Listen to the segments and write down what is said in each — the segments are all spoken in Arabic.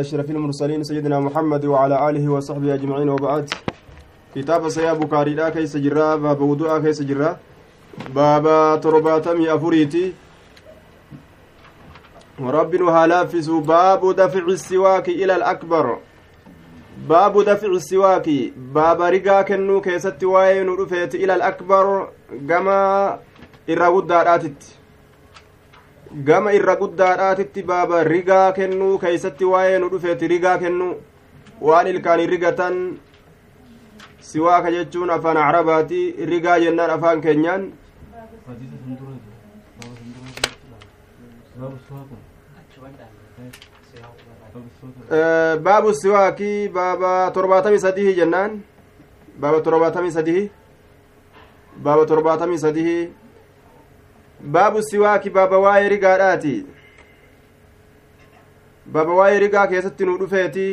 أشرف المرسلين سيدنا محمد وعلى آله وصحبه أجمعين وبعد. كتاب سيا بكاري لا كيس جرا باب وضوء كيس جرا. باب ترباتمي أفريتي. ورب هالافس باب دفع السواك إلى الأكبر. باب دفع السواك باب رقا كنو كيست وين رفيت إلى الأكبر. كما إرغد gama irra guddaadhaatitti baaba rigaa kennuu keeysatti waa'ee nu dhufeeti. Rigaa kennuu waan ilkaanii rigatan siwaaka jechuun afaan acrabaati rigaa jennaan afaan keenyaan. Baabu siwaakii baaba torbaatamii sadihi jennaan. Baaba torbaatamii sadihi baaba torbaatamii sadihi baabu siwaaki baaba waa'ee rigaadhaati baaba waa'ee rigaa keessatti nu dhufeeti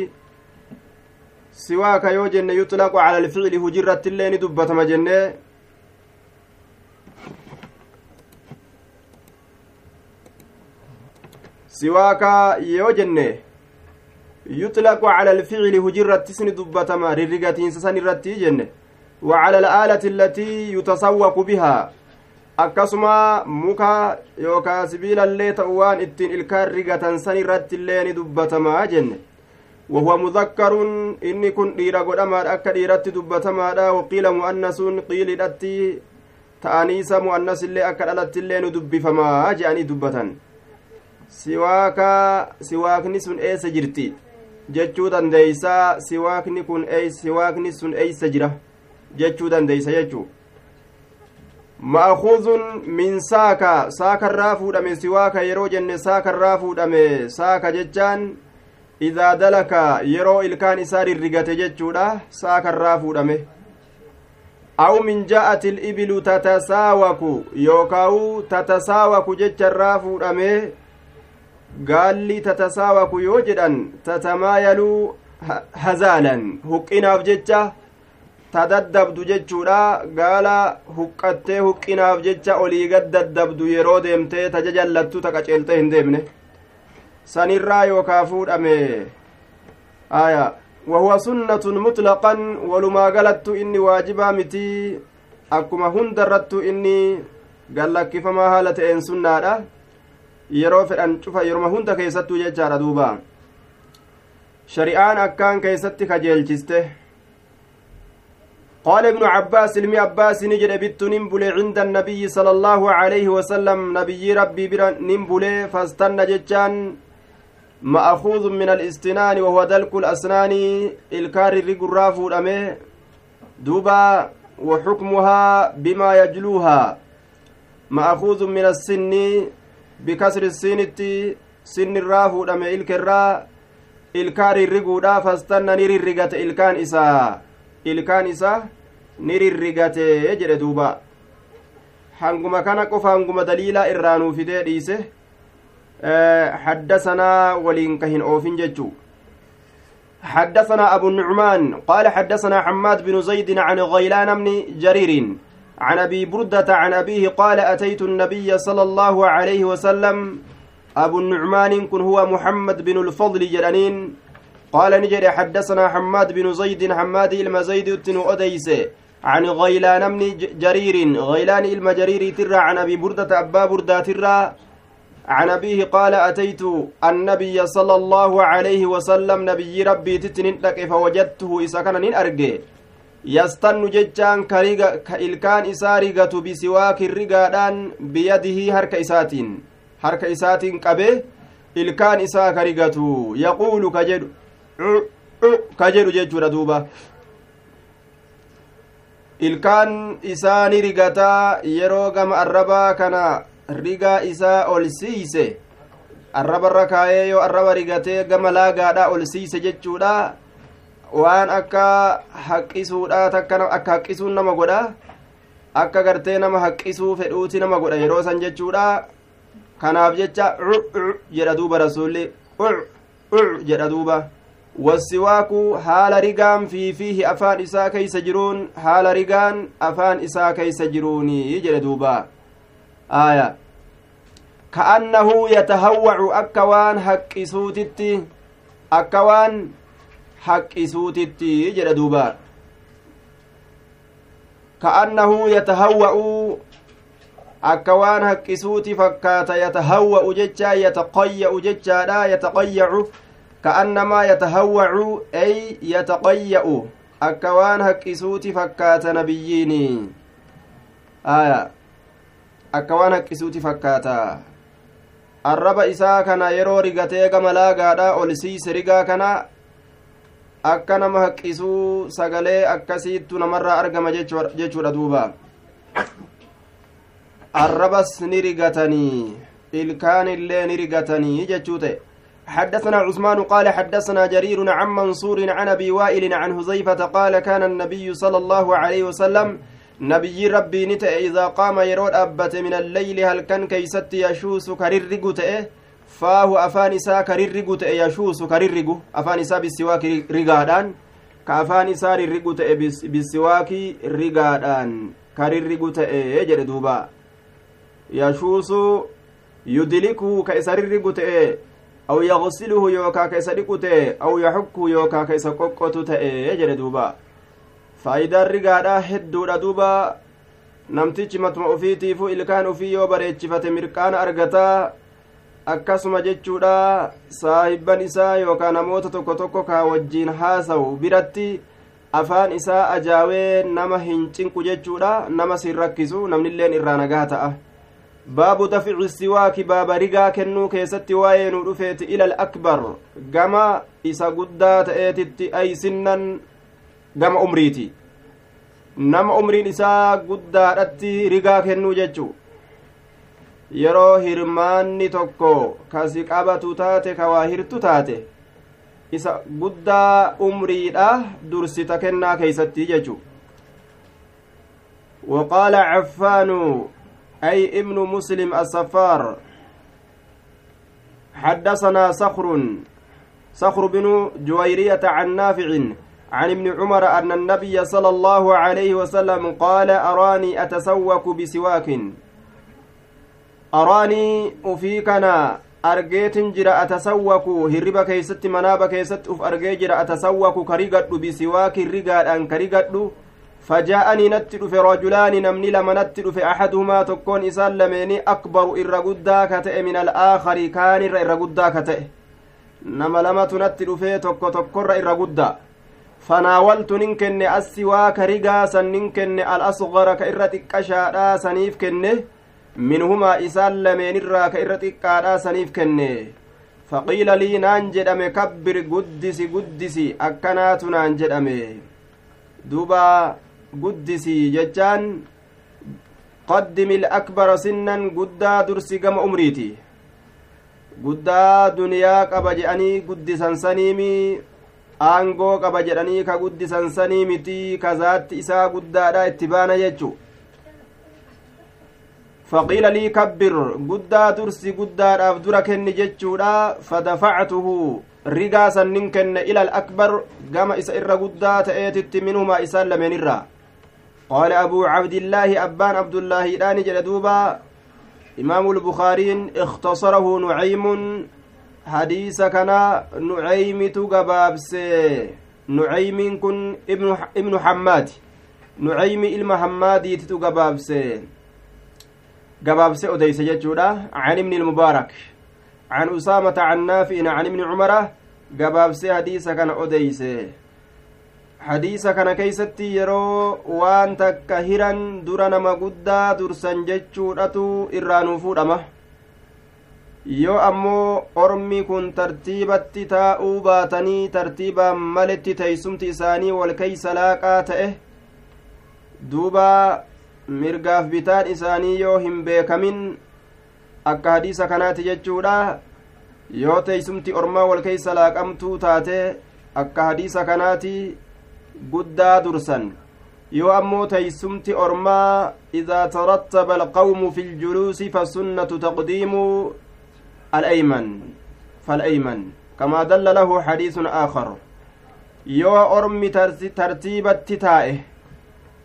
siwaaka yoo jenne yuxlaqu cala alficli hujirratti illee ni dubbatama jennee siwaaka yoo jenne yuxlaqu cala alficli hujirrattis ni dubbatama rirrigatiinsa san irratti jenne wa cala alaalati allatii yutasawwaku bihaa akkasuma muka yookaa sibiilallee ta'u waan ittiin ilkaan rigatan san irratti illee ni dubbatamaa jenne. Wahuwa mudakkarun inni kun dhiira godhamaadha akka dhiiratti dubbatamaadha waqiila mu'annasuun qiilidhatti ta'aniisa mu'annas illee akka dhalatti illee nu dubbifamaa je'anii dubbatan. Siwaaka siwaakni sun eessa jirti? Jechuu dandeeysaa siwaakni kun siwaakni sun eeysa jira? Jechuu dandeeysa jechuu ma'akuuzun min saaka. Saakarraa fuudhame siwaaka yeroo jenne saakarraa fuudhame. Saaka jechaan idaa dalaka yeroo ilkaan isaa rirrigate jechuudha. Saakarraa fuudhame. Aw min ja'ati ibilu tatasaawaku. Yookaawu tatasaawaku jecharraa fuudhame. Gaalli tatasaawaku yoo jedhan tatamaayaluu hazaalan. Huqqinaaf jecha tadaddabdu jechuudha. Gaala huqqattee huqqinaaf jecha olii gad daddabdu yeroo deemtee tajajallattu ta qaceeltee hin deemne. Sanirraa yookaa fuudhame. Aya wahuwa sunnatun mutlaqan walumaa galattu inni waajibaa mitii akkuma hunda irrattu inni gallakkifamaa haala ta'een sunnaadha. Yeroo fedhan cufa yeroma hunda keessattuu jechaadha duuba. Shari'aan akkaan keessatti kajeelchiste قال ابن عباس ilmi عباس نجد بت نمبلي عند النبي صلى الله عليه وسلم. نبي ربي بر نمبلي فاستنى جتان مأخوذ من الاستنان وهو دلك الأسنان. إلكار الرقراف الأمي دوبا وحكمها بما يجلوها. مأخوذ من السن. بكسر السين سن الراف الأمي إلكرا. إلكار الرقودا فاستنى نري الرقة إلكان إساه ilkaan isaa ni rirrigate jedhe duuba. Hanguma kana qofa hanguma daliilaa irraa nuu fidee dhiise حدثنا ولين كهن أوفين ججو حدثنا أبو النعمان قال حدثنا حماد بن زيد عن غيلان بن جرير عن أبي بردة عن أبيه قال أتيت النبي صلى الله عليه وسلم أبو النعمان كن هو محمد بن الفضل جلانين قال نجري حدثنا حماد بن زيد حماد إلما زيد تنو أديس عن غيلان بن جرير غيلان إلما جرير ترى عن أبي بردة أبا بردة ترى عن أبيه قال أتيت النبي صلى الله عليه وسلم نبي ربي تتنين لك فوجدته إذا كان أرجي يستن ججان كإلكان إساريغة بسواك الرقادان بيده هرك إساتين. هرك إساتين كبه إلكان إسا كريغة. يقول كجد ka jedhu jechuudha duuba ilkaan isaa ni rigataa yeroo gama arrabaa kana rigaa isaa ol siise arrabarra kaayee yoo arraba rigatee gama laagaadha ol siise jechuudha waan akka haqqisuudha takka akka haqqisuun nama godha akka gartee nama haqqisuu fedhuuti nama godha yeroo san jechuudha kanaaf jecha jedha duuba rasuulli jedha duuba wasiwaaku haala rigaan fiifiihi afaan isaa keeysa jiruun haala rigaan afaan isaa keeysa jiruuni jedhe duuba aya ka'annahu yatahawwacu akka waan haqqisuutitti akka waan haqqisuutitti jedha duuba ka'annahu yatahawwa'u akka waan haqqisuuti fakkaata yatahawwa'u jechaa yataqayya'u jechaadha yataqayyacu fakkaata nabiyyiini aya akka waan haqqisuuti fakkaata arraba isaa kana yeroo rigatee gama laagaadha ol siise rigaa kana akka nama haqqisuu sagalee akkasiittu namarraa argama jechuudha duuba arrabas ni rigatanii ilkaan illee ni rigatanii jechuu ta'e حدثنا عثمان قال حدثنا جرير عن منصور عن أبي وائل عن حذيفة قال كان النبي صلى الله عليه وسلم نبي ربي نت إذا قام يرود أبت من الليل هل كان كيست يشوس كررغ تئ فاه افان اسا كررغ تئ يشوس كررغ افان اسا بالسواك اسا ررغ تئ بالسواك رغادان كررغ تئ يجد دوبا. يشوس يدلكه كإسررغ تئ aw yagsiluhu yookaa ka isa dhiqu ta'e aw yaxukku yookaa ka isa qoqqotu ta'e jedhe duuba faayidaan rigaadha hedduudha duuba namtichi matuma ufiitiifu ilkaan ufii yoo bareechifate mirqaana argataa akkasuma jechuudha saahibban isaa yookaa namoota tokko tokko kaa wajjiin haasawu biratti afaan isaa ajaawee nama hin cinqu jechuudha. Nama sin rakkisu namnilleen irraa nagaa ta'a baabu dafci siwaaki baaba rigaa kennuu keessatti waa'ee nu dhufeeti ila alakbar gama isa guddaa ta'eetitti aysinnan gama umriiti nama umriin isaa guddaadhatti rigaa kennuu jechu yeroo hirmaanni tokko kasi qabatu taate ka waa hirtu taate isa guddaa umriidha dursita kennaa keeysatti jechu وقال عفان أي ابن مسلم السفار حدثنا صخر صخر بن جويرية عن نافع عن ابن عمر أن النبي صلى الله عليه وسلم قال أراني أتسوك بسواك أراني أفيكنا argeetin jira atasawwaku hirriba keeysatti manaaba keessatti uf argee jira atasawwaku karigadhu bisiwaaki rigaadhaan karigadhu فجاءني نتي دفه رجلان نمني لما نتي دفه أحدهما تكون إسان لميني أكبر إر قدا كتئ من الآخر كان إر قدا كتئ. نما لما تنتي دفه تكو تكر إر قدا. فناولت ننكن السواك رقاسا ننكن الأصغر كإرتك أشاء سنيف كنه منهما إسان لمين الرا كإرتك سنيف كنه فقيل لي نانجد أمي كبر قدسي قدسي. أكنات نانجد أمي. دوبا guddisii jechaan qaddimi akbara sinnan guddaa dursi gama umriiti guddaa duniyaa qaba jedhanii guddisan saniimi aangoo qaba jedhanii ka guddisan sanii miti kazaatti isaa guddaadha itti baana jechu faqiila lii kabbir guddaa dursi guddaadhaaf dura kenni jechuudha fadafactuhu rigaa sannin kenne ila alakbar gama isa irra guddaa ta'eetitti minhumaa isaan lameenirraa قال أبو عبد الله أبان عبد الله داني جلدوبا إمام البخاري اختصره نعيم حديث كان نعيم تقبابس نعيم كن ابن ابن حماد. نعيم إلم حمادي تقبابس قبابس أديس ججودا عن ابن المبارك. عن أسامة عن نافع عن ابن عمر قبابس حديث كان أديس. Hadiisa kana keeysatti yeroo waan takka hiran dura nama guddaa dursan jechuudhatu irraa nuu fuudhama. Yoo ammoo ormi kun tartiibatti taa'uu baatanii tartiibaan maletti teeysumti isaanii wal keeysa laaqaa ta'e duuba mirgaaf bitaan isaanii yoo hin beekamin akka hadiisa kanaati jechuudha. Yoo teeysumti ormaa wal keeysa laaqamtuu taate akka hadiisa kanaati guddaa dursan yoo ammoo teeysumti ormaa idaa tarattaba alqawmu fi ljuluusi fasunnatu taqdiimu alayman falayman kamaa dalla lahu xadiisun aakar yoo ormi tartiibatti taa'e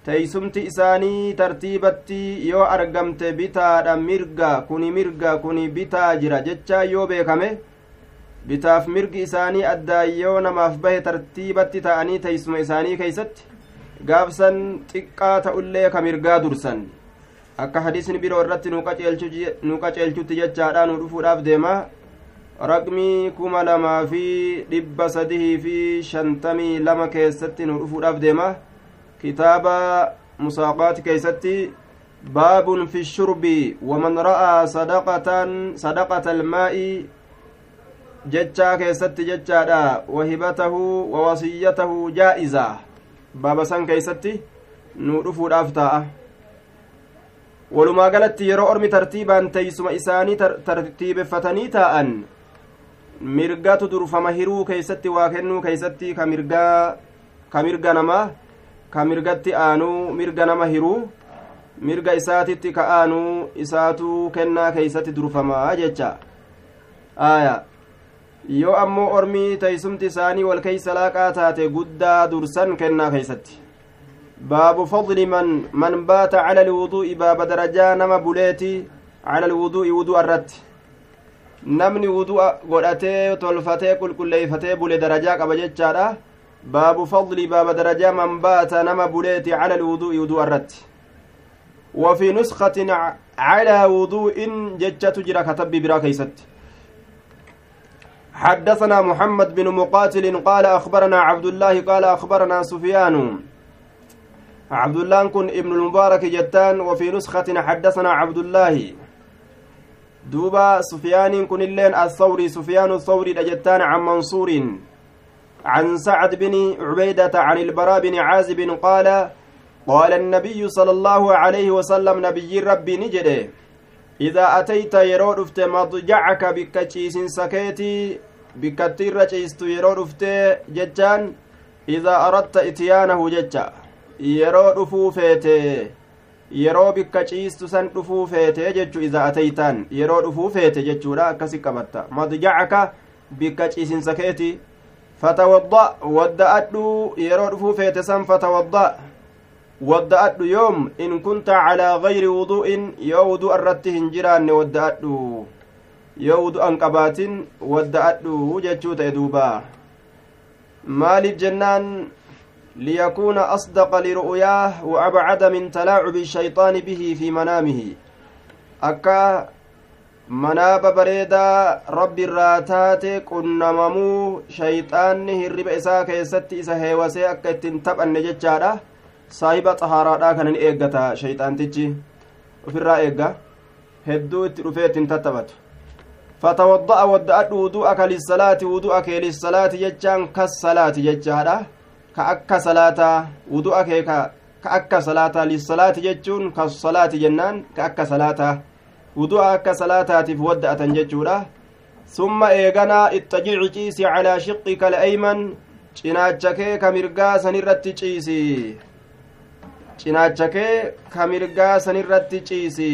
teeysumti isaanii tartiibatti yoo argamte bitaadha mirga kuni mirga kuni bitaa jira jechaa yoo beekame bitaaf mirgi isaanii addaan yoo namaaf bahe tartiibatti ta'anii teeysuma isaanii keeysatti gaafsan xiqqaa ta'ullee ka mirgaa dursan. Akka hadiisni biroo irratti nu qaceelchutti jechaadha nu dhufuudhaaf deema raqmii kuma lamaa fi dhibba sadihii fi shantamii lama keessatti nu dhufuudhaaf deema kitaaba musaaqaati keeysatti baabun fi shurbi waman ra'aa sadaqatan sadaqata almaa'i jechaa keessatti jechaadha wahibatahu wa wasiyyatahu jaa'iza baaba san keeysatti nu dhufuudhaaf taa'a walumaa galatti yeroo ormi tartiibaan teeysuma isaanii tartiibeffatanii taa'an mirgatu durfama hiruu keeysatti waa kennuu keeysatti ka mirgaa ka mirga namaa ka mirgatti aanuu mirga nama hiruu mirga isaatitti ka aanuu isaatu kennaa keeysatti durfamaa jecha aya yoo ammoo ormii teeysumti isaanii wal keeysa laaqaa taate guddaa dursan kennaa keeysatti baabu fadli man man baata cala alwuduu'i baaba darajaa nama buleeti cala alwuduu'i wuduu irratti namni wudu'a godhatee tolfatee qulqulleeyfatee bule darajaa qaba jechaadha baabu fadli baaba darajaa man baata nama buleeti cala alwuduu'i wuduu irratti وفي نسخة على وضوء ججة جرى كتب برا كيست حدثنا محمد بن مقاتل قال أخبرنا عبد الله قال أخبرنا سفيان. عبد الله كن ابن المبارك جتان وفي نسخة حدثنا عبد الله. دوبا سفيان كن اللين الثوري سفيان الثوري جتان عن منصور. عن سعد بن عبيدة عن البراء بن عازب قال قال النبي صلى الله عليه وسلم نبي ربي نجده إذا أتيت يرو رفت مضجعك بك سكيتي بك التير تشيست يرو رفت ججان إذا أردت إتيانه ججا yeroo dhufuu feete yeroo bikka ciistu san dhufuu feete jechu iza ateytaan yeroo dhufuu feete jechuudha akkasi qabatta madjacaka bikka ciisinsa keeti fatawadda wadda'adhu yeroo dhufuu feete san fatawadda wadda'adhu yoom in kunta calaa gayri wudu'in yoo wudu'a irratti hin jiraanne wadda'adhu yoo wudu'an qabaatin wadda'adhu jechuu ta'e duuba maaliif jennaan ليكون أصدق لرؤياه وأبعد من تلاعب الشيطان به في منامه أكا manaaba bareedaa rabbi irraa taate qunnamamuu shayxaanni hirriba isaa keessatti isa heewasee akka ittiin taphanne jechaadha saahiba xahaaraadhaa kanan eeggata shayxaantichi ufirraa eegga hedduu itti dhufee jechaan kas salaati jechaadha ka akka salaataa wudu'a kee ka akka salaataa lissalaati jechuun kas salaati jennaan ka akka salaataa wudu'a akka salaataatiif wadda'atan jechuudha summa eeganaa ittajici ciisi calaa shiqqika al'ayman cinaacha kee ka mirgaa sanirratti ciisi cinaacha kee ka mirgaa sanirratti ciisi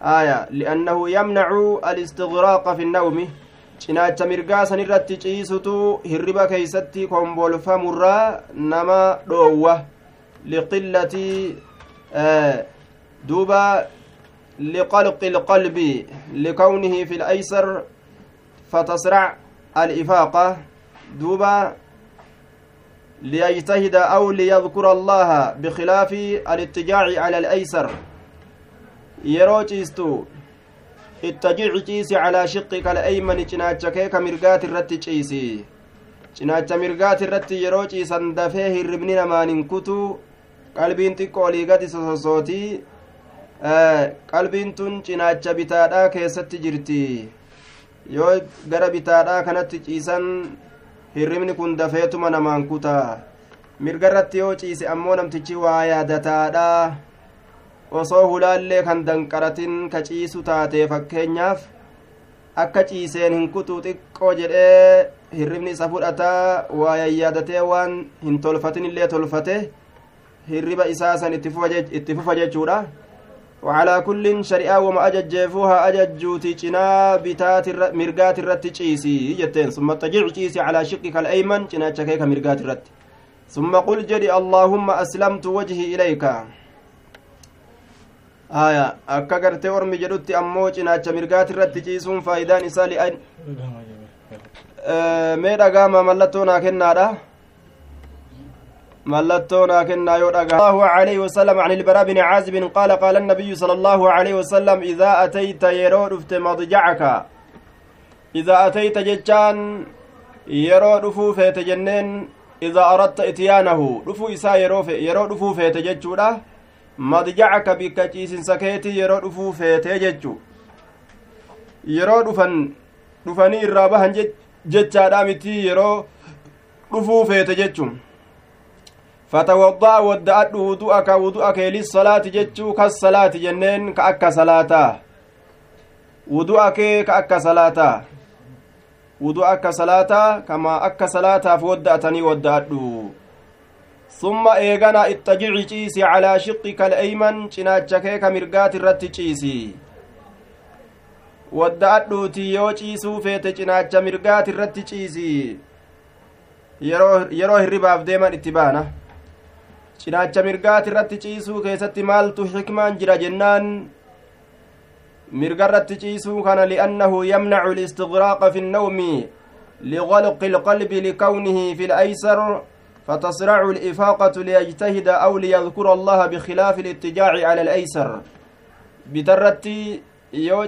aya liannahu yamnacu alistigraaqa fi nnawmi cinaacha mirgaa sanirratti ciisutu hirriba keeysatti kombolfamurraa nama dhoowwa liqillati duuba لقلق القلب لكونه في الأيسر فتسرع الإفاقة دوبا ليجتهد أو ليذكر الله yeroo ciistu ittajic ciisi calaa shiqi kal eymani cinaacha kee ka mirgaat irratti ciisi. Cinaacha mirgaat irratti yeroo ciisan dafee hirribni namaan hin kutuu qalbiin xiqqoolii gadi sosootii qalbiin tun cinaacha bitaadhaa keessatti jirti. Yoo gara bitaadhaa kanatti ciisan hirribni kun dafeetuma namaan kutaa mirga irratti yoo ciise ammoo namtichi waa yaadataadhaa. Osoo hulaallee kan danqaratin ka ciisu taate fakkeenyaaf akka ciiseen hin kutu xiqqoo jedhee hirribni isa fudhataa waa yayyaadatee waan hin tolfatin illee tolfate hirriba isaa san itti fufa jechuudha وعلى كل شريعة وما أججفوها أججوتي جنا بتات الر... مرقات الرت جيسي جتين ثم تجع جيسي على شقك الأيمن جنا شكيك مرقات الرت ثم قل جري اللهم أسلمت وجهي آية أكا قرتي ورمي جدوتي أمو جنا مرقات الرت جيسون فايدان إسالي أين mee dhagaama mallattoo naa kennaadha? Naa kennaa yoo dhagaa الله عليه وسلم عن البراء بن عازب قال قال النبي صلى الله عليه وسلم إذا أتيت يرو رفت مضجعك إذا أتيت ججان يرو رفو فيت جنين إذا أردت إتيانه رفو إسا يرو يرو رفو madjacaka bikka ciisinsa keetii yeroo dhufuu feetee jechu. Yeroo dhufan dhufanii irraa bahan jechaadha miti yeroo dhufuu feete jechu. Fatawadda'a wadda'adhu wudu'a ka wudu'a kee lissalaati jechuu kas salaati jenneen ka akka salaataa. Wudu'a kee ka akka salaataa. Wudu'a akka salaataa kama akka salaataaf wadda atanii wadda wadda'adhu eegana ittajici ciisi calaa shiqqika aleyman cinaacha kee ka mirgaati irratti ciisi wadda'adhuuti yoo ciisuu feete cinaacha mirgaati irratti ciisi yeroo hirribaaf deeman itti baana cinaacha mirgaati irratti ciisuu keessatti maaltu xikmaan jira jennaan mirga irratti ciisuu kana li'annahu yamnacu listigraaqa fi nnawmi لغلق القلب لكونه في الأيسر فتصرع الإفاقة ليجتهد أو ليذكر الله بخلاف الاتجاع على الأيسر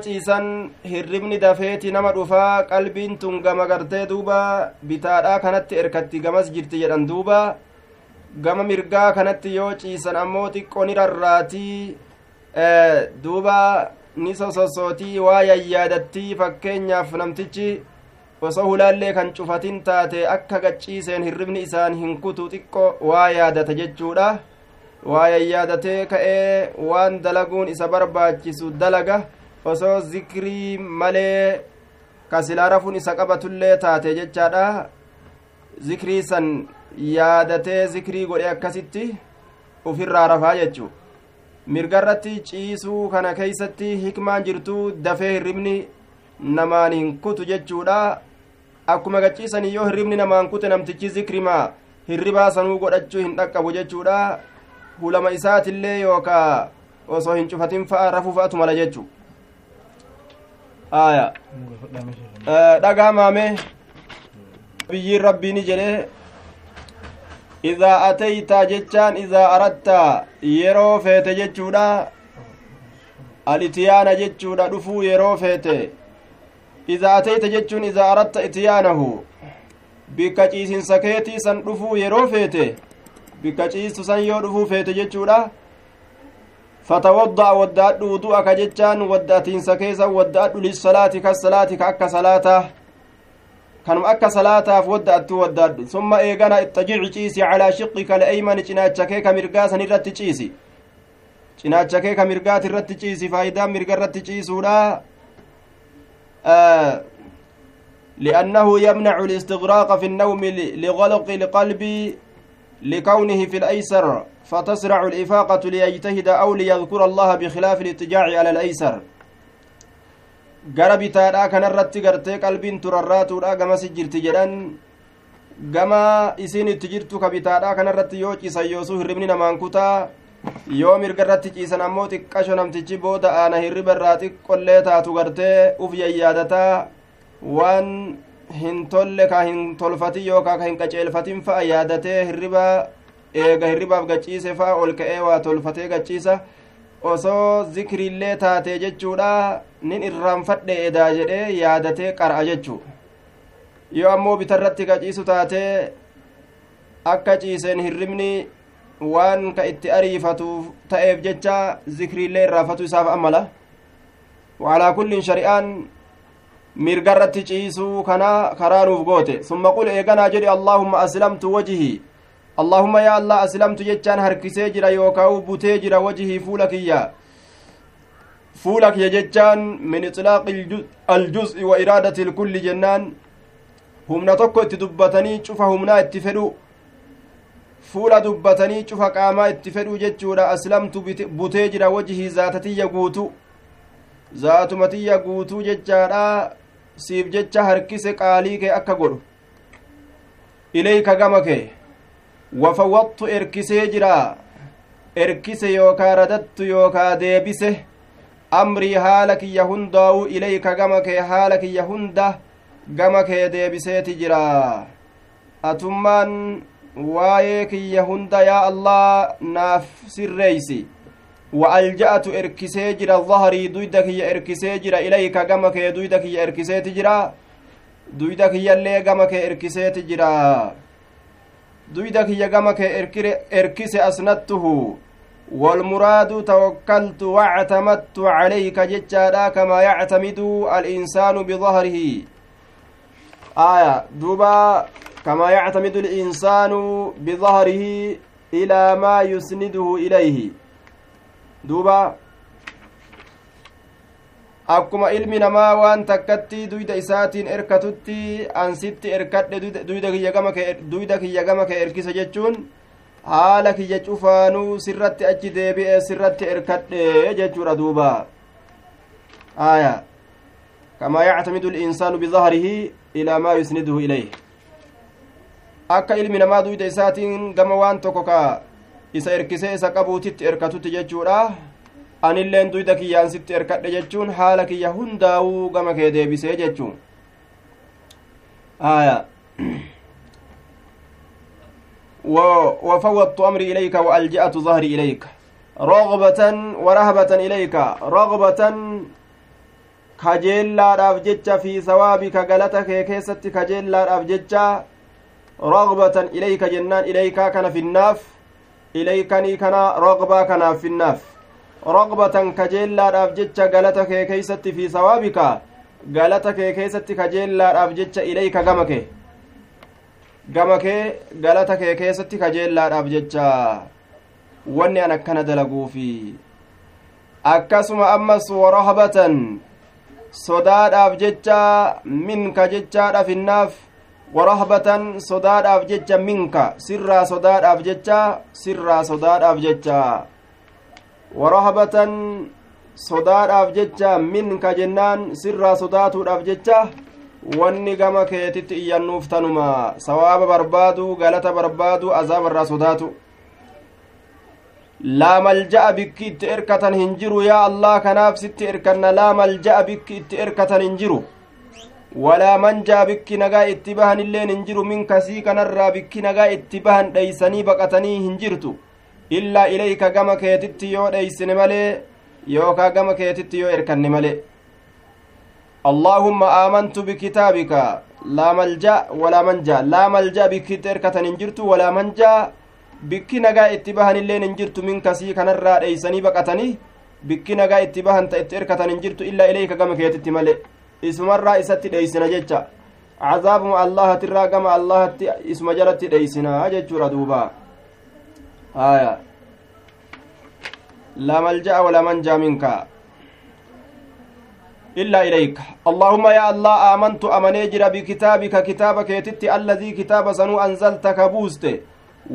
ciisan hirribni dafeeti nama dhufaa qalbiin tun gama gartee duuba bitaadhaa kanatti erkatti gamas jirti jedhan duuba gama mirgaa kanatti yoo ciisan ammoo xiqqoo ni rarraatii duuba ni sososootii waa yayyaadattii fakkeenyaaf namtichi osoo hulaallee kan cufatin taate akka gacciiseen hirribni isaan hin kutu xiqqoo waa yaadata jechuudha. Waa yayyaadatee ka'ee waan dalaguun isa barbaachisu dalaga. Osoo zikrii malee kasilaa rafuun isa qabatullee taate jechaadha. Zikrii san yaadatee zikrii godhe akkasitti ufirraa rafaa jechu mirgarratti ciisuu kana keeysatti hikmaan jirtu dafee hirribni namaan hin kutu jechuudha akkuma gaciisanii yoo hirribni namaan kute namtichi zikrimaa hirribaa sanuu godhachuu hin dhaqqabu jechuudha hulama isaatillee yookaa osoo hin cufatin fa'a rafuu fa'atu mala jechuu aya dhagaa maame biyyiin rabbiini jedhe idaa ateyta jechaan idaa aradta yeroo feete jechuudha alitiyaana jechuudha dhufuu yeroo feete bikka ciisinsa keetii san dhufuu yeroo feete bikka ciistu san yoo dhufuu feete jechuudha. فتوضأ ودأت وضوءك جتان ودأتين سكيسا ودأت للصلاة كالصلاة كأك صلاة كانوا أك صلاة فودأت ودأت ثم إيغانا اتجع تشيسي على شقك الأيمن تناتشكيك مرقاسا نرت تشيسي تناتشكيك مرقات الرت تشيسي فايدا مرقا الرت تشيسولا آه لأنه يمنع الاستغراق في النوم لغلق القلب لكونه في الأيسر فتسرع الإفاقة ليجتهد أو ليذكر الله بخلاف الاتجاع على الأيسر gara bitaadhaa kanarratti gartee qalbiin turarraatuudha gamas jirti jedhan gama isiin itti jirtu ka bitaadhaa kanarratti yoo ciisan yoosuu hirribni namaan kutaa yoo mirga irratti ciisan ammoo xiqqasho namtichi booda aana hirriba irraa xiqqollee taatu gartee uf yayyaadataa waan hin tolle ka hin tolfatin yookaa ka hin qaceelfatin fa'a yaadatee hirriba eega hirribaaf gachiise fa'a ol ka'ee waa tolfatee gachiisa. Osoo zikriillee taatee jechuudha. Nin irraanfadhe edaa jedhee yaadatee qar'a jechuu. Yoo ammoo bitarratti gaciisu taatee akka ciiseen hirribni waan ka itti ariifatuuf ta'eef jecha zikriillee irraafatu isaaf amala waalaa kullin shari'aan mirgarratti ciisuu kana karaa nuuf goote summa qul eeganaa jedhi allaahumma aslamtu wajihii allahumma yaa allah aslamtu jechaan harkisee jira yookaa butee jira wajihii fuula kiyya fuula kiyya jechaan min ixlaaqi aljuz'i wa iraadati ilkulli jennaan humna tokko itti dubbatanii cufa humnaa itti fedhu fuula dubbatanii cufa qaamaa itti fedhu jechuudha aslamtu butee jira wajihii zaatatiyya guutu zaatumatiyya guutuu jechaadha siif jecha harkise qaalii kee akka godhu ilayka gama kee wafawwaxtu erkisee jira erkise yookaa radattu yookaa deebise amrii haala kiyya hundaa'u ilayka gama kee haala kiyya hunda gama kee deebiseeti jira atummaan waa'ee kiyya hunda yaa allah naaf sirreeysi wa alja'atu erkisee jira dahrii duyda kiyya erkisee jira ilayka gama kee duyda kiyya erkiseeti jira duyda kiyyallee gama kee erkiseeti jira duyda kiyya gama kee erkise asnattuhu والمراد توكلت واعتمدت عليك جتشادا كما يعتمد الإنسان بظهره آية دوبا كما يعتمد الإنسان بظهره إلى ما يسنده إليه دوبا akkuma ilmi namaa waan takkatti duyda isaatiin erkatutti ansitti erkadhe duyda kiyya gama kee erkise jechuun haala kiyya cufaanuu sirratti achi deebi'e sirratti erkadhe jechuudha duuba aya kamaa yactamidu linsaanu bidahrihi ilaa maa yusniduhu ilayh akka ilmi namaa duyda isaatiin gama waan tokko ka isa erkisee isa qabuutitti erkatutti jechuudha anilleen duyda kiyyaan sitti erkadhe jechuun haala kiyya hundaa'uu gama kee deebisee jechuun aya وفوضت أمري إليك وألجأت ظهري إليك رغبة ورهبة إليك رغبة kajeellaadhaaf jecha fi sawaabika galata kee keessatti kajeellaadhaaf jecha ilaykaa kana finnaaf ilaykanii kana rogbaa kanaaf finnaaf rogbatan kajeellaadhaaf jecha galata kee keeysatti fi sawaabika galata kee keessatti kajeellaadhaaf jecha ilayka gama kee gama kee galata kee keessatti kajeellaadhaaf jecha wanni an akkana dalaguufi akkasuma ammas warahbatan sodaadhaaf jecha minka jechaadha finnaaf warahbatan sodaadhaaf jecha minka sirraa sodaadhaaf jecha sirraa sodaadhaaf jecha warahbatan sodaadhaaf jecha minka jennaan sirraa sodaatuudhaaf jecha wanni gama keetitti iyyannuuf tanuma sawaaba barbaadu galata barbaadu azaabarraa sodaatu laa malja'a bikki itti erkatan hin jiru yaa allah kanaaf sitti erkanna laa malja'a bikki itti erkatan hin jiru walaa manjaa bikki nagaa itti bahan illeen hin jiru min kasii kanarraa bikki nagaa itti bahan dheeysanii baqatanii hin jirtu illaa ilayka gama keetitti yoo dheeysine malee yookaa gama keetitti yoo erkanne malee اللهم آمنت بكتابك لا ملجأ ولا منجا لا ملجأ بك تركة انجرت ولا منجا بك نجا اتباهن اللين انجرت من كسي كان الرا ايسني بقتني بك نجا اتباهن تركة انجرت إلا إليك كما كيت ملئ اسم الرا اسات ديسنا جتا عذاب الله ترى كما الله اسم جرت ديسنا جتا دوبا آية لا ملجأ ولا منجا منك إلا إليك اللهم يا الله آمنت أمنيجر بكتابك كتابك يتت الذي كتاب سنو أنزلتك بوست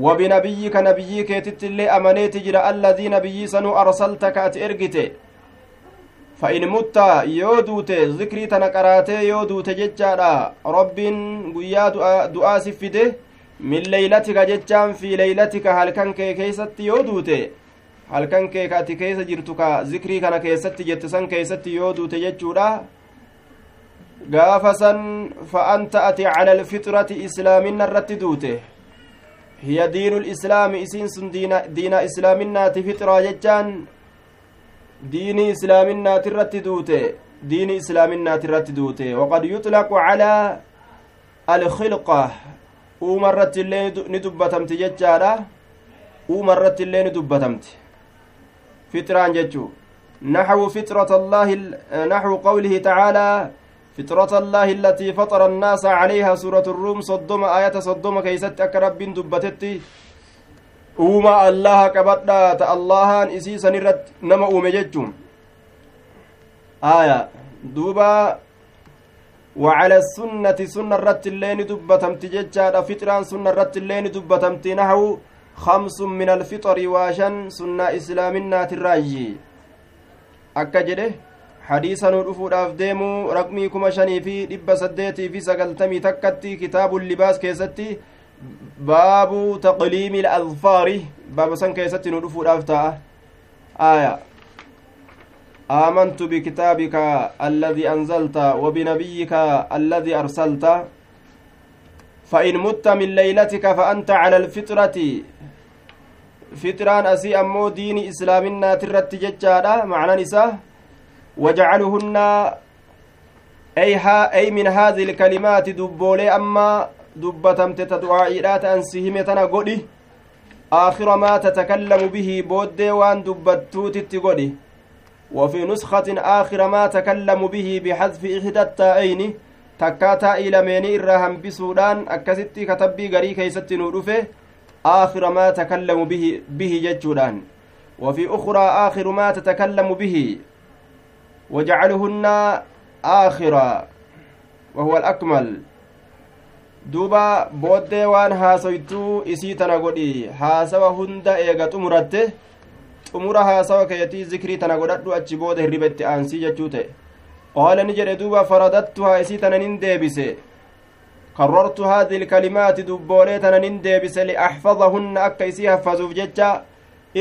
وبنبيك نبيك يتت اللي أمنيت جر الذي نبي سنو أرسلتك أتئرقت فإن مت يودوت ذكري تنقرات يودوت ججارا رب قيا دعاء سفده من ليلتك ججان في ليلتك هل كان كيست يودوت jirtu ka zikrii kana keessatti jette san keessatti yoo duute jechuudha gaafa san fa anta ati cala alfitrati islaaminna irratti duute hiya diinu lislaami isiin sun diina islaaminaati fixraa jechaan irratti duute waqad yutlaqu calaa alkhilqa uuma irratti illee ni dubbatamti jechaadha uuma irratti illee ni dubbatamti فطران جتشو نحو فطرة الله نحو قوله تعالى فطرة الله التي فطر الناس عليها سورة الروم صدم آية صدم كيست أكرب دبتت أوما الله كبدا تاللهان إسيسا نرد نما أومي جتشو آية دوبا وعلى السنة سنة الرت اللين دبتمت جتشا فطران سنة الرت اللين دبتمت نحو خمس من الفطر واشن سنة إسلامنا تراجي akka jedhe hadiisa nu dhufuudhaaf deemu raqmii kuma shanii fi dhibba saddeetii fi sagaltamii takkatti kitaabu libaas baabu taqliimi ladfaari baaba san keessatti nu dhufuudhaaf ta'a. Aya. آمنت بكتابك الذي أنزلت وبنبيك الذي أرسلت فإن مت من ليلتك فأنت على الفطرة فطران أسي أمو دين إسلامنا ترت ججارة معنى نساء وجعلهن أي, أي من هذه الكلمات دبولي أما دبتمت تدعائيات أنسهمتنا قولي آخر ما تتكلم به بود وان دبتوت قولي وفي نسخة آخر ما تكلم به بحذف إحدى التائين takkaataa ilameenii irraa hambisuudhaan akkasitti katabbii garii keeysatti nuu dhufe aakhira maa takallamu bihi jechuudhaan. وفي أخرى آخر ما تتكلم به وجعلهن آخرا وهو الأكمل duuba booddee waan haasoytuu isii tana godhi haasawa hunda eega xumuratte xumura haasawa keetii zikrii tana godhadhu achi booda hirriba itti aansii jechuu ta'e qaala ni jedhe duuba faradattuhaa isii tananin deebise karrartu haadhi ilkalimaati dubboolee tananin deebise liaxfadahunna akka isii haffazuuf jecha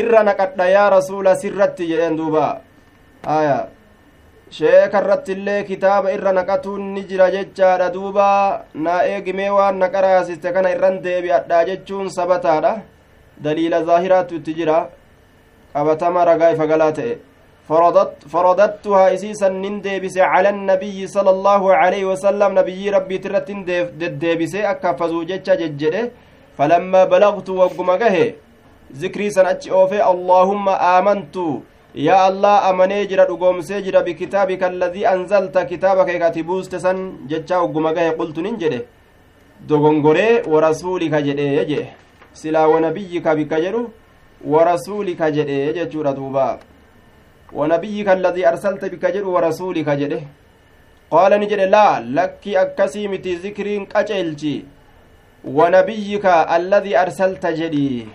irra naqadha yaa rasuula sirratti jedheen duuba aya sheeka irratti illee kitaaba irra naqatuun ni jira jechaadha duuba naa eegimee waan na qaraasiste kana irran deebi'adhaa jechuun sabataadha daliila zaahiraatu itti jira qabatama ragaa ifa galaa ta'e فرددتها إسيسا نندبس على النبي صلى الله عليه وسلم نبي ربي ترت ددبس أكفزو جتشا ججده فلما بلغت وقمقه ذكري سنأتش أوفي اللهم آمنت يا الله أمني جرى رقوم سيجرى بكتابك الذي أنزلت كتابك كاتبوس تسن جتشا وقمقه قلت ننجده. dogongoree warasuulika jedhee jee silaa wanabiyyika bikka jedhu warasuulika jedhee jechuudha duubaa ونبيك الذي أرسلت بك جد ورسولك جده. قال نجد لا لك أكسي متي ذكرين قجلتي. ونبيك الذي أرسلت جدي.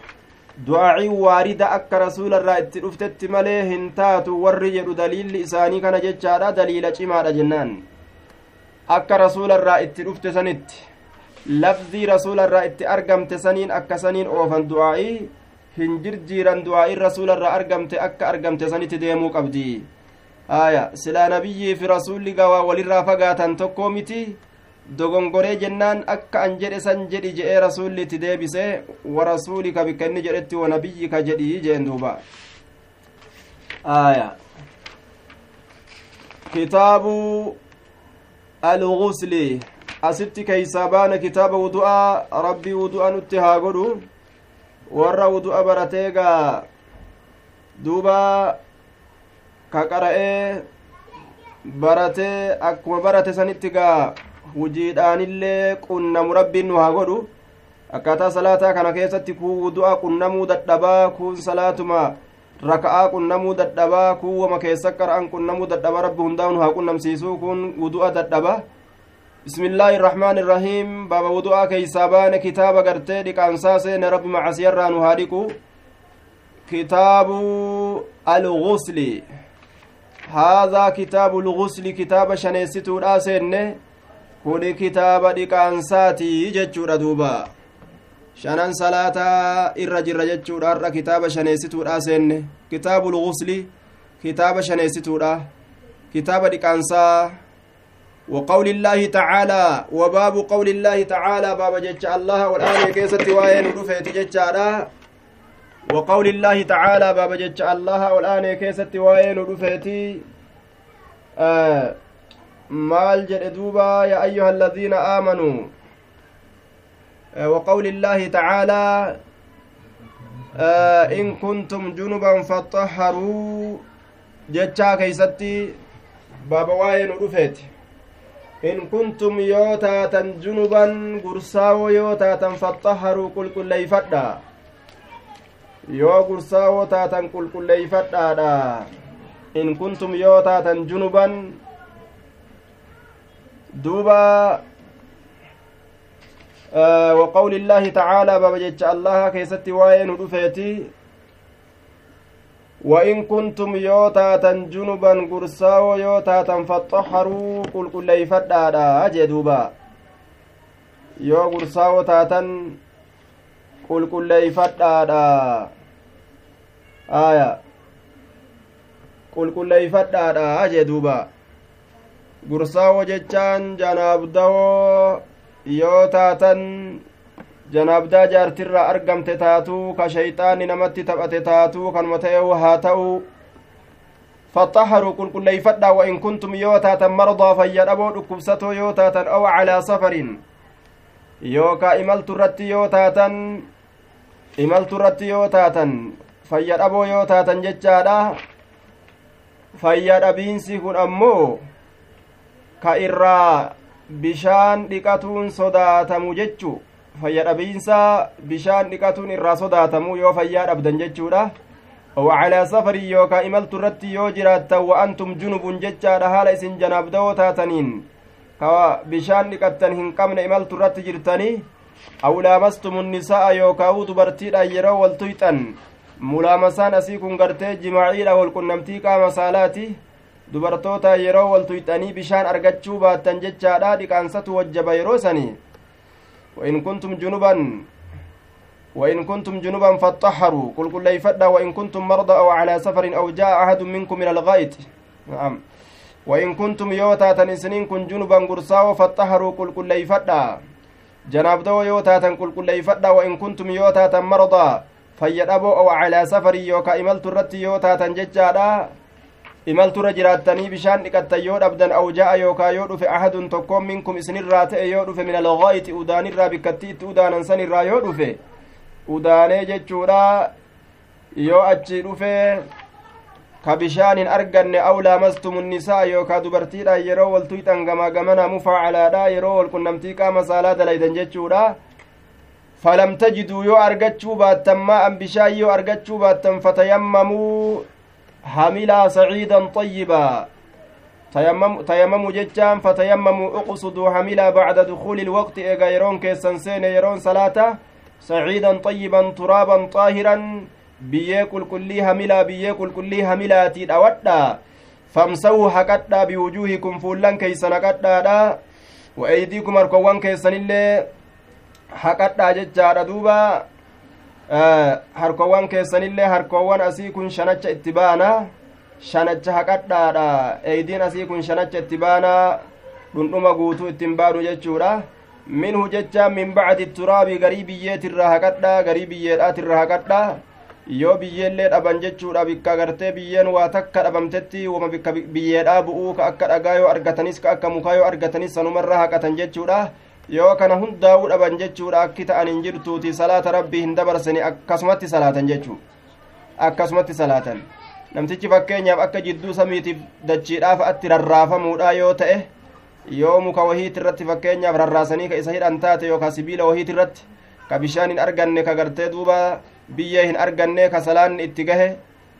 دعاء واردة أك رسول الرا اتلفتت مليه هنتات ورّي جدو دليل إساني كان ججارا دليل جمال جنان أك رسول الرا اتلفت سنت لفظي رسول الرا ات أرقمت سنين أك سنين أوفن دعائي hin jirjiiran du'aa'iin rasuula irraa argamte akka argamte sanitti deemuu qabdi. Aya silaa nabiyyii fi rasuulli gawaa walirraa fagaatan tokko miti? Dogongoree jennaan akka an jedhe san jedhi je'ee rasuulli itti deebise warasuulika bikka inni jedhetti wanabiyyika jedhi jeen duuba aya kitaabu algusli asitti keeysaa baana kitaaba wudu'a rabbii wudu'a nutti haa godhu warra wudu'a baratee gaa duuba ka qara'ee baratee akkuma barate sanitti gaa hujiidhaanillee qunnamu rabbiin nu haa godhu akkaataa salaataa kana keessatti kuu wudu'a qunnamuu dadhabaa kuun salaatuma raka'aa qunnamuu dadhabaa kuuwama keessa qara'an qunnamuu dadhaba rabbi hundaa nu haa qunnamsiisuu kun wudu'a dadhaba بسم الله الرحمن الرحيم بابا وضوء كيسابان كتاب غرتي دقانسا سين رب معصير رانو هاديكو كتاب الغسل هذا كتاب الغسل كتاب شنيستو راسين كون كتاب دقانساتي جچورا دوبا shanan salaataa irra jirra jechuudha har'a kitaaba shaneessituudha seenne. Kitaabul ghusli kitaaba shaneessituudha. Kitaaba dhiqaansaa وقول الله تعالى وباب قول الله تعالى باب جج الله والآن كيست وين رفعت ججارا وقول الله تعالى باب جج الله والآن كيست وين رفعت آه مال جدوبا يا أيها الذين آمنوا آه وقول الله تعالى آه إن كنتم جنبا فطهروا ججا كيستي باب وين رفعت in kuntum yoo taatan junuban gursaawoo yoo taatan faxaharuu qulqulleeyfadha yoo gursaawoo taatan qulqulleeyfadhaadha in kuntum yoo taatan junuban duuba وقول الله تعالى باب جج الله كيست وين رفيتي وإن كنتم يوتاتا جنبا قرساو يوتاتا فطهروا قل قل ليفدادا جدوبا yoo gursaawoo taatan qulqulleeyfadhaadha aya qulqulleeyfadhaadha jee duuba gursaawoo jechaan janaabdawoo yoo taatan janaabdaa jaartirraa argamte taatuu ka shayxaanni namatti taphate taatuu kanuma ta'e haa ta'u فطهروا قل قل ليفدا وإن كنتم يوتاتا مرضى فيدبوا دكبستو يوتاتا أو على سفر يوكا إملت الرت يوتاتا إملت الرت يوتاتا فيدبوا يوتاتا ججادا fayyadhabiinsi kun ammoo ka irraa bishaan dhiqatuun sodaatamu jechu fayyadhabiinsa bishaan dhiqatuun irraa sodaatamu yoo fayyaa dhabdan jechuudha وعلى سفر يوكا إملت الرت يو جراتا وأنتم جنب ججا حال إسن جناب دو تاتنين كوا بشان لقتن هنقمن إملت الرت جرتني أو لامستم النساء يوكا ودبرتي يرو والتيتن mulaamasaan asii kun gartee jimaaciidha walqunnamtii qaama saalaati dubartoota yeroo waltuyxanii bishaan argachuu baattan jechaadha dhiqaansatu wajjaba yeroo sanii wain kuntum junuban وإن كنتم جنبا فاطهروا قل قل ليفدا وإن كنتم مرضى أو على سفر أو جاء أحد منكم من الغائط نعم وإن كنتم يوتا تنسنين كن جنبا قرصاو فاطهروا قل قل ليفدا جناب دو يوتا قل قل ليفدا وإن كنتم يوتا مرضى fayyadhaboo oo calaa safarii yookaa imaltu irratti yoo taatan imalturra jiraattanii bishaan dhiqattan yoo dhabdan awjaa'a yookaa yoo dhufe ahadun tokkoon minkum isinirraa ta'e yoo dhufe min alghaayiti udaanirraa bikkattii itti udaanan sanirraa yoo dhufe udaanee jechuudha yoo achi dhufe ka bishaan hin arganne aw laamastumu nisaa yookaa dubartiidha yeroo waltuyxan gamaa gamana mufaacalaadha yeroo walqunnamtii qaama saalaa dalaydan jechuudha falam tajiduu yoo argachuu baattan maa'an bishaan yoo argachuu baattan fatayammamuu hamilaa saciidan xayyibaa tayammamuu jechaan fatayammamuu uqsuduu hamilaa bacda dukuuli ilwaqti eega yeroon keessan seene yeroon salaata saciidan xayyiban turaaban xaahiran biyyee qulqullii hamilaa biyyee qulqullii hamilaatii dhawadha famsawuu haqadhaa biwujuuhikum fuullan keeysan haqadhaadha wa eydiikum harkowwan keessanillee haqadhaa jechaadha duuba harkowwan keessanillee harkowwan asii kun shanacha itti baana shanacha haqadhaadha. Eeydiin asii kun shanacha itti baana dhundhuma guutuu ittiin baanu jechuudha. Minhu jecha min bacdi turaabi garii biyyeetirraa haqadha garii biyyeedhaatirraa haqadha yoo biyyeellee dhaban jechuudha bikka gartee biyyeen waa takka dhabamtetti wama bikka biyyeedhaa bu'uu ka akka dhagaa yoo argatanis ka akka mukaa yoo argatanis sanumarra haqatan jechuudha yoo kana hundaa'uu dhaban jechuudha akki ta'an hin jirtuuti salaata rabbii hin dabarsani akkasumatti salaatan jechuu akkasumatti salaatan namtichi fakkeenyaaf akka jidduu samiitiif dachiidhaaf atti rarraafamuudha yoo ta'e yoo muka wahiit irratti fakkeenyaaf rarraasanii ka isa hidhan taate yookaan sibiila wahiit irratti ka bishaan hin arganne ka gartee duuba biyyee hin arganne ka salaanni itti gahe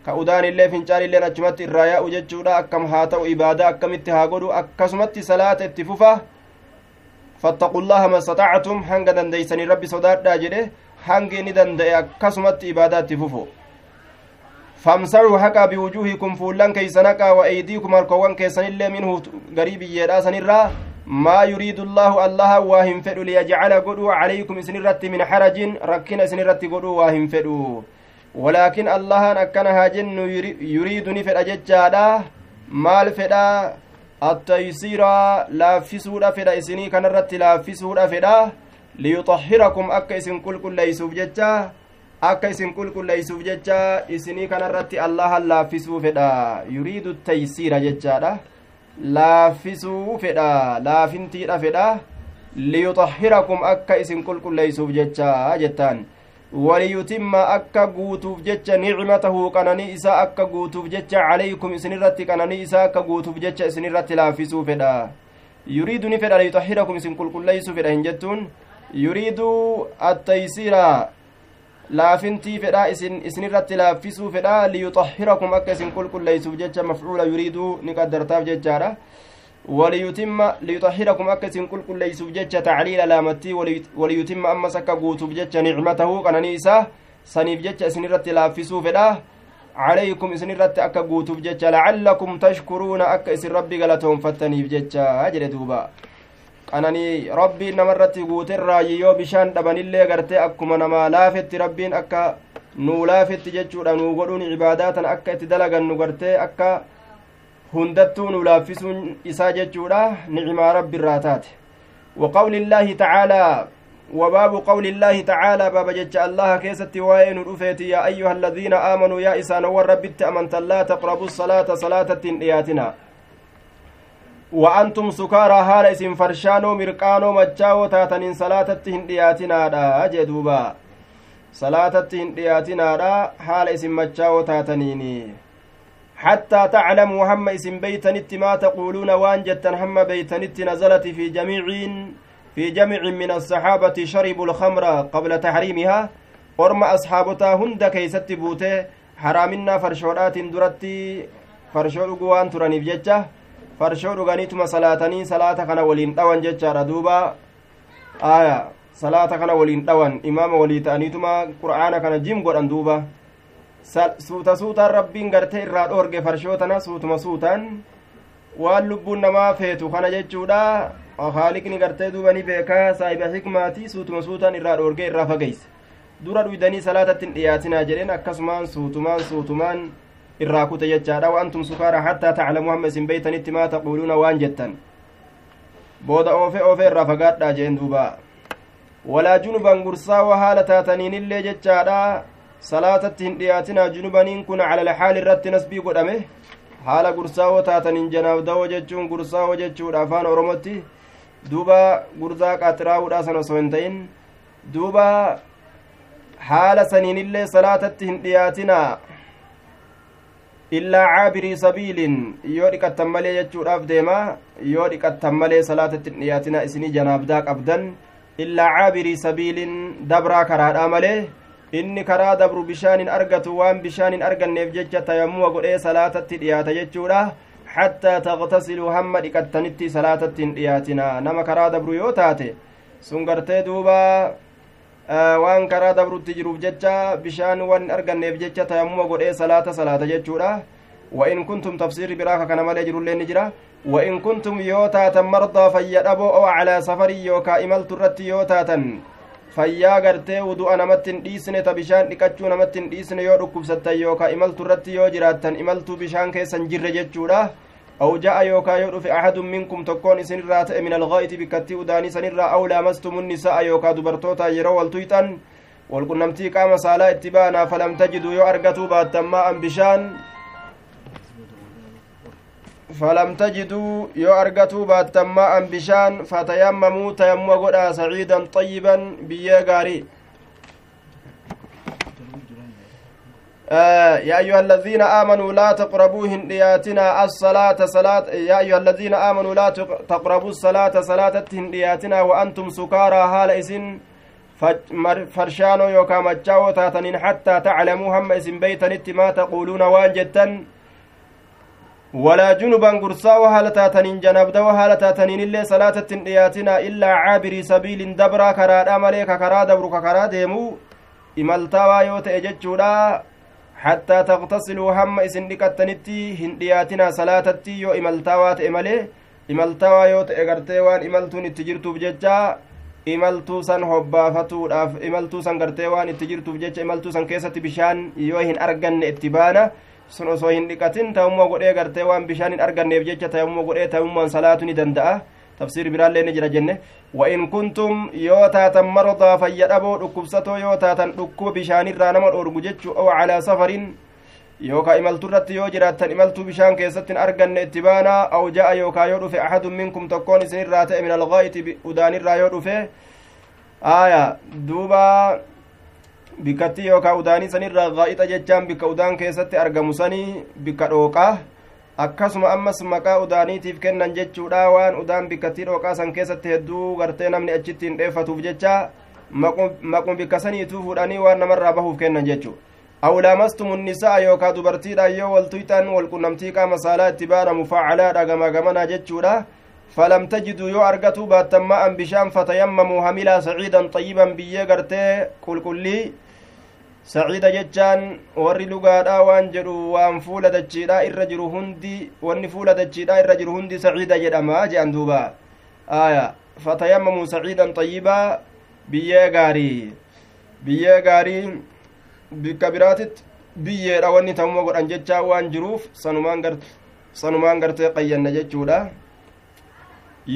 ka udaanillee fincaanilleen achumatti irraa yaa'u jechuudha akkam haa ta'u ibaadaa akkamitti haa godhu akkasumatti salaata itti fufa فاتقوا الله ما استطعتم. هنگ دنديسني ربي صدادا جده هنگ ني دندئ akkasumatti ibaadaatti fufu فامسحوا حقا بوجوهكم فولان كيسنكا وأيديكم الكوان كيسنillee منه غريب يدا سنرا. ما يريد الله الله واهم فدو ليجعل قدو عليكم سنرت من حرج ركنا سنرت قدو واهم فدو ولكن الله أكنها جن يريد نفد أججادا مال فدا attaysiira laaffisuudha fedha isinii kanarratti laaffisuudha fedha liyuxahhirakum akka isin qulqulleeysuuf jecha akka isin qulqulleeysuuf jecha isinii kanarratti allahan laaffisuu fedha yuriidu taysiira jechaadha laaffisuu fedha laafintiidha fedha liyuxahhirakum akka isin qulqulleeysuuf jecha jettaan waliyutimma akka guutuuf jecha nicmatahu qananii isaa akka guutuuf jecha calaykum isinirratti qananii isaa akka guutuuf jecha isinirratti laaffisuu fedha yuriidu ni fedha liyuxahhirakum isin qulqulleeysuu fedha hin jettuun yuriidu attaysiira laafintii fedha isin isinirratti laaffisuu fedha liyuxahhirakum akka isin qulqulleeysuuf jecha mafcuula yuriiduu ni qaddartaaf jechaadha وليتم ليطهركم أكسن كل كل ليسوف جتة تعليل لامتي وليتم أما سكا قوتوف جتة نعمته قنانيسة سنيف جتة سنرت لافسوف له عليكم سنرت أكا قوتوف جتة لعلكم تشكرون أكا إسن ربي قلتهم فتنيف جتة أجل دوبا qananii rabbiin namarratti guuterraa yoo bishaan dhabanillee gartee akkuma namaa laafetti rabbiin akka nuu laafetti jechuudha nuu godhuun cibaadaa tan akka itti dalagannu gartee akka hundattuu nu laaffisuun isaa jechuudha nicimaa rabbi irraa taate. وقول الله تعالى وباب قول الله تعالى باب جج الله كيست وين رفيت يا أيها الذين آمنوا يا إسان وربت أمنت لا تقربوا الصلاة صلاة إياتنا وأنتم سكارى اسم فرشانو مرقانو مجاو تاتنين صلاة إياتنا دا أجدوبا صلاة إياتنا دا اسم مجاو تاتنيني حتى تعلموا هم اسم بيتنت ما تقولون وان جتا هم بيتنت نزلت في جميع في جمع من الصحابة شربوا الخمر قبل تحريمها asxaabotaa hunda keeysatti buute haraaminaa farshoodhaatiin duratti farshoo dhuguu waan turaniif jecha farshoo dhuganiituma salaatanii salaata kana waliin dhawan jechaadha duuba aya salaata kana waliin dhawan imaama walii ta'aniituma qur'aana kana jim godhan duuba suuta suutaan rabbiin gartee irraa dhoorge farshootana suutuma suutaan waan lubbuun namaa feetu kana jechuudha haaliqni gartee duuba ni beekaa saahiba xikmaati suutuma suutaan irraa dhoorge irraa fageyse dura dhuydanii salaatatti hin dhiyaatinaa jedheen akkasumaan suutumaan suutumaan irraa kute jechaadha waantum sukaara hattaa taclamuu hamma isin beeytanitti maa taquuluuna waan jettan booda oofe oofe irraa fagaadhaa jeen duuba walaa junuban gursaawa haala taataniinillee jechaadha salaatatti hin dhiyaatinaa junubaniin kun cala alxaali irratti nasbii godhame. Haala gursaawoo taataniin janaabdawoo jechuun gursaawoo jechuudha. Afaan oromotti duuba gurdaa qaxiraa'uudha san osoo hin ta'in duuba haala saniinillee salaatatti hin dhiyaatinaa illaa caabirii sabiilin. Yoo dhiqattan malee jechuudhaaf deema. Yoo dhiqattan malee salaatatti hin dhiyaatinaa isinii janaabdaa qabdan illaa caabirii sabiilin dabraa karaadhaa malee inni karaa dabru bishaan hin argatu waan bishaan hin arganneef jecha tayammuma godhee salaatatti dhiyaata jechuudha hattaa taqtasiluu hamma dhiqattanitti salaatatti hin dhiyaatinaa nama karaa dabru yoo taate sun gartee duuba waan karaa dabrutti jiruuf jecha bishaan waan hin arganneef jecha tayammuma godhee salaata salaata jechuudha وإن كنتم تفسير براك كان مالي جرو لين جرا وإن كنتم يوتاتا مرضى فيدبو أو على سفر يوكا إملت الرت يوتاتا fayyaa gartee wudu'a namatti hin dhiisne ta bishaan dhiqachuu namatti hin dhiisne yoo dhukkubsattan yookaa imaltu irratti yoo jiraattan imaltuu bishaan keessa hin jirre jechuudha aw ja'a yookaa yoo dhufe ahadun minkum tokkoon isinirraa ta'e min algaa'iti bikkattii udaanii sanirraa aw laamastumun nisa'a yookaa dubartoota yeroo wal tuyxan walqunnamtii qaama saalaa itti baanaa falam tajidu yoo argatuu baattan maa'an bishaan فلم تجدوا يو أرقتوا باتما بشان فتيمموا تيموا قدا سعيدا طيبا بيا غاري آه يا أيها الذين آمنوا لا تقربوا هندياتنا الصلاة صلاة يا أيها الذين آمنوا لا تقربوا الصلاة صلاة هندياتنا وأنتم سكارى هال إسن فرشانو يوكا مجاو تاتنين حتى تعلموا هم إسن بيتنت ما تقولون وان ولا جنبا قرصا وهالة تاتنين جنابدا وهالة تاتنين اللي صلاة دياتنا إلا عابري سبيل دبرا كرا أملي كرا دبر كرا ديمو إمالتاوا يوت إججودا حتى تغتسلوا هم إسن دكتنتي هندياتنا صلاة يو إمالتاوا تأملي إمالتاوا يوت إغرتي وان إمالتون اتجرتو بججا san hobbaafatuudhaaf imaltuu san gartee waan itti jirtuuf jecha imaltuu san keessatti bishaan yoo hin arganne itti baana sun osoo hin dhiqatin ta'ummaa godhee gartee waan bishaan hin arganneef jecha ta'ummaa godhee ta'ummaan salaatu ni danda'a tafsiir biraallee ni jira jenne وإن كنتم يوتاتا مرضى فيدبو dhukkubsatoo yoo taatan dhukkuba bishaanirraa nama dhoorgu jechu oo calaa safarin yookaa imaltuu irratti yoo jiraattan imaltuu bishaan keessatti hin arganne itti baanaa aw ja'a yookaa yoo dhufe axadun minkum tokkoon isinirraa bikkattii yookaa udaanii sanirraa gaa'ixa jechaan bikka udaan keessatti argamu sanii bikka dhooqaa akkasuma ammas maqaa udaaniitiif kennan jechuudha waan udaan bikkattii dhooqaa san keessatti hedduu gartee namni achitti hin dheeffatuuf jecha maqum bikka saniituu fuudhanii waan namarraa bahuuf kennan jechuu aw laamastumu nisaa yookaa dubartiidhaan yoo waltuyxan walqunnamtii qaama saalaa itti baanamu faacalaadha gama gamanaa jechuudha فلم تجدوا يو أرقتوا باتما أن بشام فتيمموا هملا سعيدا طيبا بيه قرتي قل قل لي saciida jechaan warri lugaadha waan jedhu waan fuula dachiidha irra jiru hundi wanni fuula dachiidha irra jiru hundi saciida jedhama je'an duuba aya fatayammamuu saciidan xayyibaa biyyee gaarii biyyee gaarii bikka biraatitti biyyeedha wanni ta'umma godhan jechaa waan jiruuf sanumaan gartee qayyanna jechuudha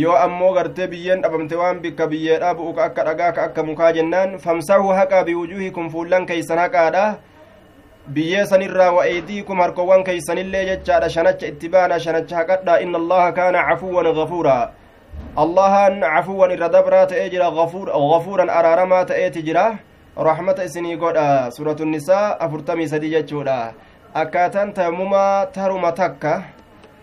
yoo ammoo gartee biyyeen dhabamte waan bikka biyyeedhaa bu'u ka akka dhagaa ka akka mukaa jennaan famsahu haqaa biwujuuhikum fuullan keeysan haqaadha biyyee sanirraa wa eydiikum harkowwan keeysanillee jechaadha shanacha itti baana shanacha haqadha inna allaha kaana cafuwan gafuuraa allahan cafuwan irra dabraa ta'ee jira gafuuran araaramaa ta'eeti jira rahmata isinii godha suuratu nisaa afurtamii sadii jechuudha akkaataan tayammumaa taruma takka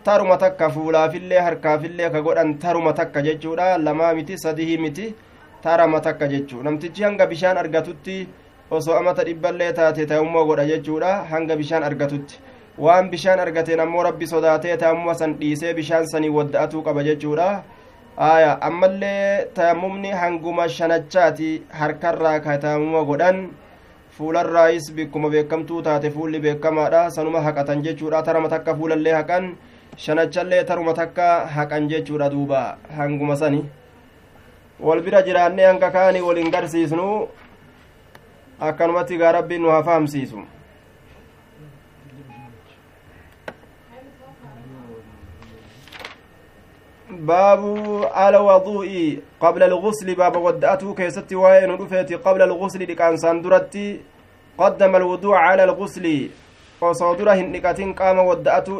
taruma takka fuulaafillee harkaafillee ka godhan taruma takka jechuudha lamaa miti sadihii miti tarama takka jechuu namtichi hanga bishaan argatutti osoo amata dhibballee taate tayammoo godha jechuudha hanga bishaan argatutti waan bishaan argateen ammoo rabbi sodaatee tayammuma san dhiisee bishaan sanii wadda'atuu qaba jechuudha aya ammallee tayammumni hanguma shanachaati harkarraa ka tayammuma godhan fuularraayis bikkuma beekamtuu taate fuulli beekamaadha sanuma haqatan jechuudha tarama takka fuulallee haqan shanachallee taruma takka haqan jechuudha duuba hanguma sani wal bira jiraannee hanga kaanii waliin garsiisnu akkanumatti gaa rabbiin nu haa fahamsiisu baabu alwaduu'i qabla algusli baaba wadda'atuu keessatti waa'ee nu dhufeeti qabla algusli dhiqaansaan duratti qaddama alwuduuca ala algusli osoo dura hin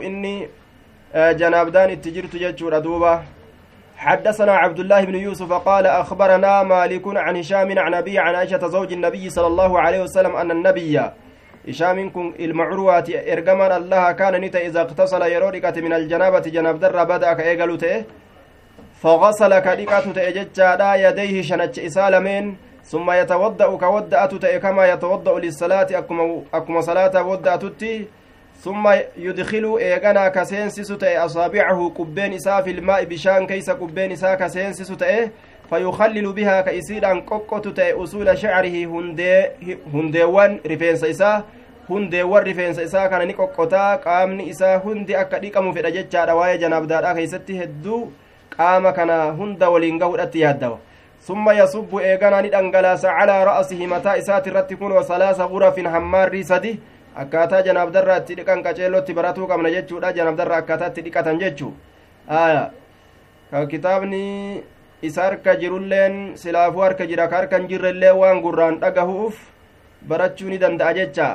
inni janaabdaan itti jirtu jechuudha duuba حدثنا عبد الله بن يوسف قال أخبرنا مالك عن هشام عن أبي عن عائشة زوج النبي صلى الله عليه وسلم أن النبي هشام كن المعروات إرجمان الله كان نتا إذا اغتسل يروركة من الجنابة جناب در بدأ كإيغلوته فغسل كديكة تأججادا يديه شنج إسالمين ثم يتوضأ كودأة كما يتوضأ للصلاة أكما صلاة ودأتتي ثم يدخل إيغانا كسينسس تأي أصابعه قبين إساء في الماء بشان كيس قبين إساء كسينسس تأي فيخلل بها كإسيران قوقت تأي أصول شعره هنديوان رفينس إساء hundeewwan rifeensa isaa kana ni qoqqotaa qaamni isaa hundi akka dhiqamu fedha jechaadha waa'ee janaabdaadha keeysatti hedduu qaama kana hunda waliin gahudhatti yaaddawa summa yasubbu eeganaa ni dhangalaasa calaa ra'asihi mataa isaati irratti kunoo salaasa gurafin hammaarrii sadi akkaataa janaabdarraa itti dhiqan qaceellotti baratuu qabna jechuudha janaabdarraa akkaataa itti dhiqatan jechuu aya ka kitaabni isa harka jirulleen silaafuu harka jira ka harka hin jirrellee waan gurraan dhagahuuf barachuu ni danda'a jecha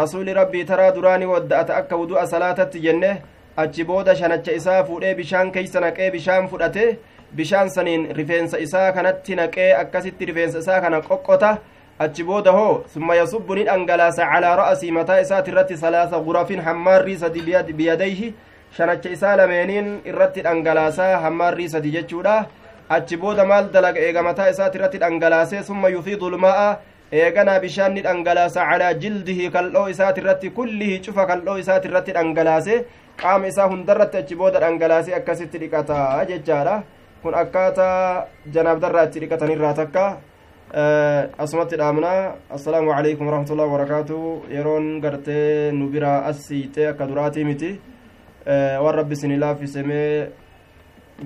rasuuli rabbii taraa duraani wadda'ata akka wudu'a salaatatti jenne achi booda shanacha isaa fuudhee bishaan keeysa naqee bishaan fudhate bishaan saniin rifeensa isaa kanatti naqee akkasitti rifeensa isaa kana qoqqota achi booda hoo summa yasubbu ni dhangalaasa calaa ra'asii mataa isaati irratti salaasa gurafin hammaarrii sadi biyadayhi shanacha isaa lameeniin irratti dhangalaasaa hammaarrii sadi jechuudha achi booda maal dalaga eega mataa isaati irratti dhangalaasee summa yufiidu lmaa'a eeganaa bishaan ni dhangalaasa calaa jildihi kal'oo isaati irratti kullihi cufa kal'oo isaati irratti dhangalaase qaama isaa hundarratti achi booda dhangalaasee akkasitti dhiqata jechaadha kun akkaataa janaabdarraa itti dhiqatanirraa takka asumatti dhaamna assalaamu calaykum waraxmatullahi wabarakaatu yeroon gartee nu biraa as siite akka duraatii miti waan rabbi isinii laaffise mee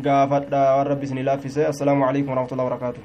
gaafadha waan rabbi isinii laaffise assalaamu calaykum waraxmatullahi wabarakaatu